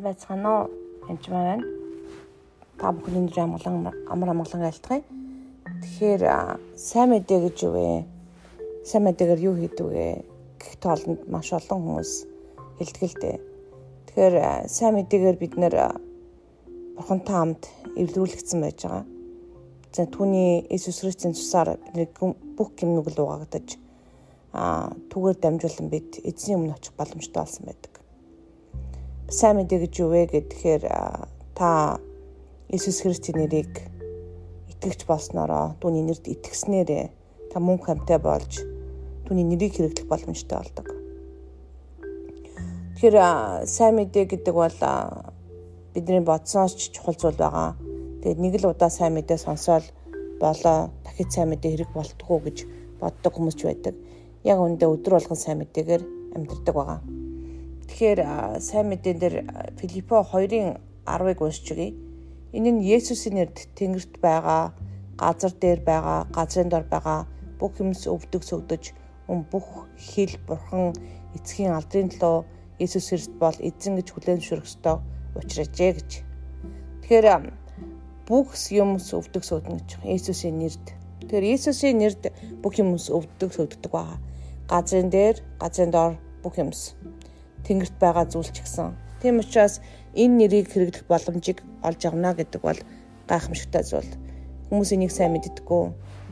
Сайн байцгаана уу? Энд байна. Та бүхний өндөр амгалан амар амгалан айлтгая. Тэгэхээр сайн мэдээ гэж юу вэ? Сайн мэдээгээр юу хийдэг вэ? Гэх тоолонд маш олон хүмүүс дээ. Тэгэхээр сайн мэдээгээр бид нэр бурхантай хамт эвлэрүүлэгдсэн байж байгаа. За түүний Иесус Христосийн цусаар бидний бүх гимнүгэл угаагдаж аа түүгээр дамжуулан бид эзний өмнө очих боломжтой болсон байдаг сайн мэдээ гэж юу вэ гэхээр та Иесус Христосийн нэрийг итгэж болсноороо түүний нэрд итгэснээрээ та мөнх хамтай болж түүний нэрийг хэрэглэх боломжтой болдог. Тэгэхээр сайн мэдээ гэдэг бол бидний бодсоос ч чухал зүйл байгаа. Тэгээд нэг л удаа сайн мэдээ сонсоод болоо дахид сайн мэдээ хэрэг болтгоо гэж боддог хүмүүс ч байдаг. Яг үүндээ өдөр болгон сайн мэдээгээр амьдардаг байгаа. Тэгэхээр сайн мэдэн дээр Филиппо 2-ын 10-ыг уншиж өгье. Энэ нь Есүсийн нэрд Тэнгэрт байгаа, газар дээр байгаа, газрын дор байгаа бүх юмс өвдөг сөгдөж өн бүх хил бурхан эцгийн алдрын төлөө Есүс Христ бол эзэн гэж хүлээн зөвшөөрөх ёстой учраажээ гэж. Тэгэхээр бүх юмс өвдөг сөгдөн гэж Есүсийн нэрд. Тэгэхээр Есүсийн нэрд бүх юмс өвдөг сөгддөг байгаа. Газрын дээр, газрын дор бүх юмс тэнгэрт байгаа зүйл ч гэсэн. Тийм учраас энэ нэрийг хэрэглэх боломжийг олж авна гэдэг бол гайхамшигтай зүйл. Хүмүүс энийг сайн мэддэггүй.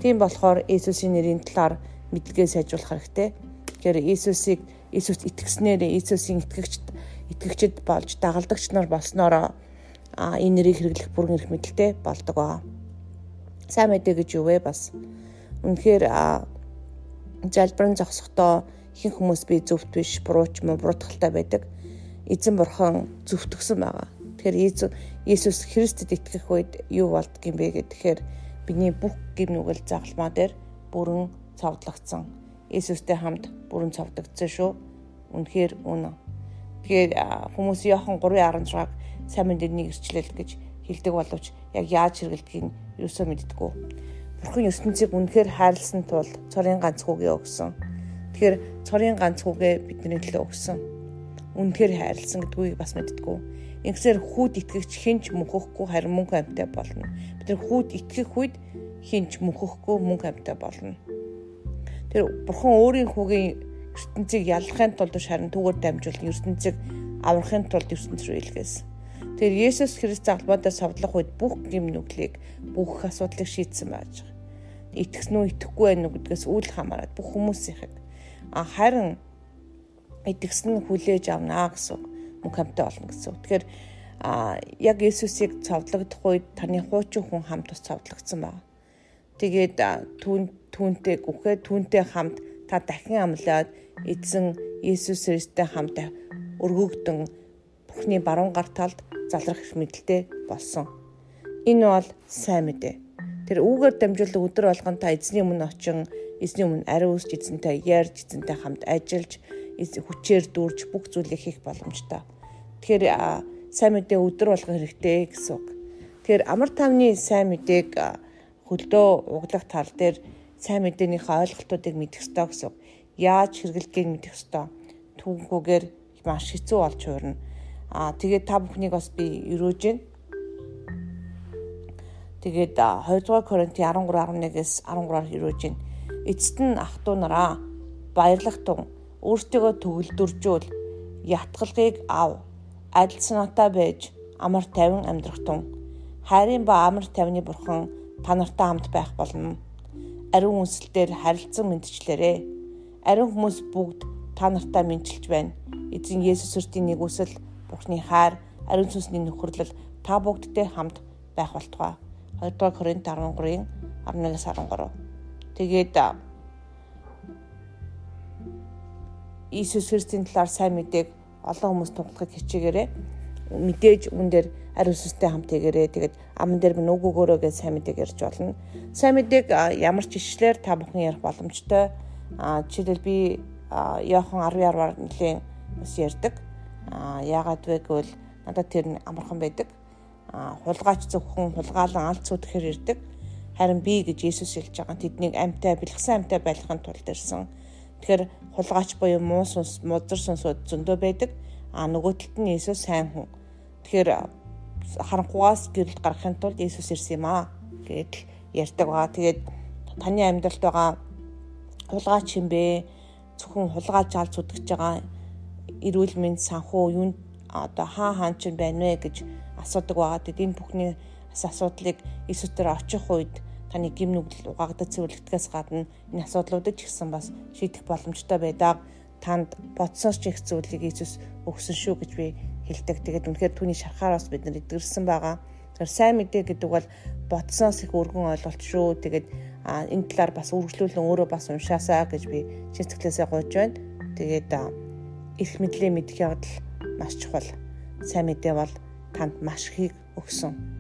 Тийм болохоор Иесусийн нэрийн талаар мэдлэгээ сайжруулах хэрэгтэй. Тэгэхээр Иесусыг Иесуст итгэснээр Иесусийн итгэгчд итгэгчд болж дагалдагч нар болсноороо а энэ нэрийг хэрэглэх бүрэн эрх мэдэлтэй болдог аа. Сайн мэдээ гэж юу вэ бас? Үнэхээр залбирэн зогсохдоо ихэнх хүмүүс би зөвхт биш, буруу ч юм уу буруутгалтай байдаг. Эзэн бурхан зөвтгсөн байгаа. Тэгэхээр Иесус Христэд итгэх үед юу болдгийм бэ гэхээр бидний бүх гим нүгэл загалмаа дээр бүрэн цовдлогдсон. Иесустэй хамт бүрэн цовдогдсон шүү. Үнэхээр үнэ. Тэгэхээр хүмүүс Иохан 3:16-г сайн мэдээний ирчлэл гэж хэлдэг боловч яг яаж хэрэглэдгийг юусоо мэддэггүй. Бурхан ертөнцийг үнэхээр хайрлсан тул цорын ганц хүүгээ өгсөн Тэгэхээр цорын ганц хүүгээ бидний төлөө өгсөн. Үнэхээр хайрлсан гэдгийг бас мэдтгүү. Ингэсээр хүүд итгэгч хинч мөнхөхгүй харин мөнх амьтаа болно. Бид нар хүүд итгэх үед хинч мөнхөхгүй мөнх амьтаа болно. Тэр бурхан өөрийн хүүгийн ертөнцийг яллахын тулд харин түүгээр дамжуулан ертөнцийг аврахын тулд ертөнц рүү илгээсэн. Тэр Есүс Христ албадаа савдлах үед бүх гим нүглийг бүх асуудлыг шийдсэн байж байгаа. Итгэсэн үү итгэхгүй байх уу гэдгээс үл хамааран бүх хүмүүсийнхийг харин эдгсэн хүлээж авнаа гэсэн мөнх хамтаа болно гэсэн. Тэгэхээр а яг Иесусыг цовдлогдох үед таны хуучин хүн хамт бас цовдлогдсон байна. Тэгээд түүн түүнтэй гүхээ түүнтэй хамт та дахин амлаад эзэн Иесус Христтэй хамт өргөгдөн Бурхны баруун гар талд залрах мэдэлтэй болсон. Энэ бол сайн мэдээ. Тэр үүгээр дамжуулан өдөр болгон та эзний өмнө очин эзний өмнө ариун үсч эзэнтэй ярьж эзэнтэй хамт ажиллаж хүчээр дүүрж бүх зүйлийг хийх боломжтой. Тэгэхээр сайн мэдээ өдөр болго хэрэгтэй гэсэн үг. Тэгэхээр амар тавны сайн мэдээг хөлдөө углах тал дээр сайн мэдээнийхээ ойлголтуудыг мэдэх ёстой гэсэн үг. Яаж хэрэглэхийг мэдэх ёстой. Түүнгүүгээр маш хэцүү болж хуурна. Аа тэгээд та бүхнийг бас би өрөөж гин. Тэгээд 2 дугаар Коринт 13 11-ээс 13-аар өрөөж гин эцэст нь ах トゥ нараа баярлах тун. Өөртөө төгөлдөржүүл. Ятгалыг ав. Адил санаатай байж амар тайван амьдрах тун. Хайрын ба амар тайвны бурхан та нартай хамт байх болно. Ариун үнсэлтээр харилцан мэдчлээрээ ариун хүмүүс бүгд та нартай мэдчилж байна. Эзэн Есүс Христийн нэгүсэл Бурхны хайр ариун сүнсний нөхөрлөл та бүгдтэй хамт байх болтугай. 2 дугаар Коринт 13-ын 11-13 Тэгээд Иесус Христосийн талаар сайн мэдээг олон хүмүүс тунхаглахыг хичээгээрэй. Мэдээж үн дээр ариун сүнстэй хамт хийгээрэй. Тэгээд аман дээр минь үгөөгөөрөө гэж сайн мэдээг ярьж болно. Сайн мэдээг ямар ч ишлэлээр та бүхэн ярих боломжтой. А жишээлбэл би Иохан 10:10-аар нэлийн бас ярьдаг. А яагаад вэ гэвэл надад тэр нь амархан байдаг. А хулгайч зөвхөн хулгаалan алт цуудахэр ирдэг Харин би гэж Есүс хэлж байгаа тэднийг амьтаа бэлгсэн амьтаа байлгахын тулд ирсэн. Тэгэхээр хулгайч буюу муу сүнс, музар сүнсүүд зөндөө байдаг. А нөгөө талд нь Есүс сайн хүн. тэгэхээр харанхугаас гэрэлд гарахын тулд Иесус ирсэн юм аа гэж ярьдаг байгаа. Тэгээд таны амьдралд байгаа хулгай чим бэ? Зөвхөн хулгай жаал зүтгэж байгаа эрүүл мэнд санхүү юунд одоо хаа хаан ч байна вэ гэж асуудаг байгаа. Тэгэд энэ бүхний асуудлыг Иесус дээр очих үед таны гим нүгэл угаагдаж цэвэрлэгдгээс гадна энэ асуудлуудад ч гэсэн бас шийдэх боломжтой байдаг. Танд бодсоос ч их зүйлийг Иесус өгсөн шүү гэж би хэлдэг. Тэгээд үнэхээр түүний шархаар бас бид нар эдгэрсэн байгаа. Тэгэхээр сайн мэдээ гэдэг бол бодсоос их өргөн ойлголт шүү. Тэгээд энэ талаар бас үргэлжлүүлэн өөрөө бас уншаасаа гэж би чиглэлээсээ гуйж байна. Тэгээд эрх мэдлээ мэдэх явдал маш чухал. Сайн мэдээ бол танд маш ихийг өгсөн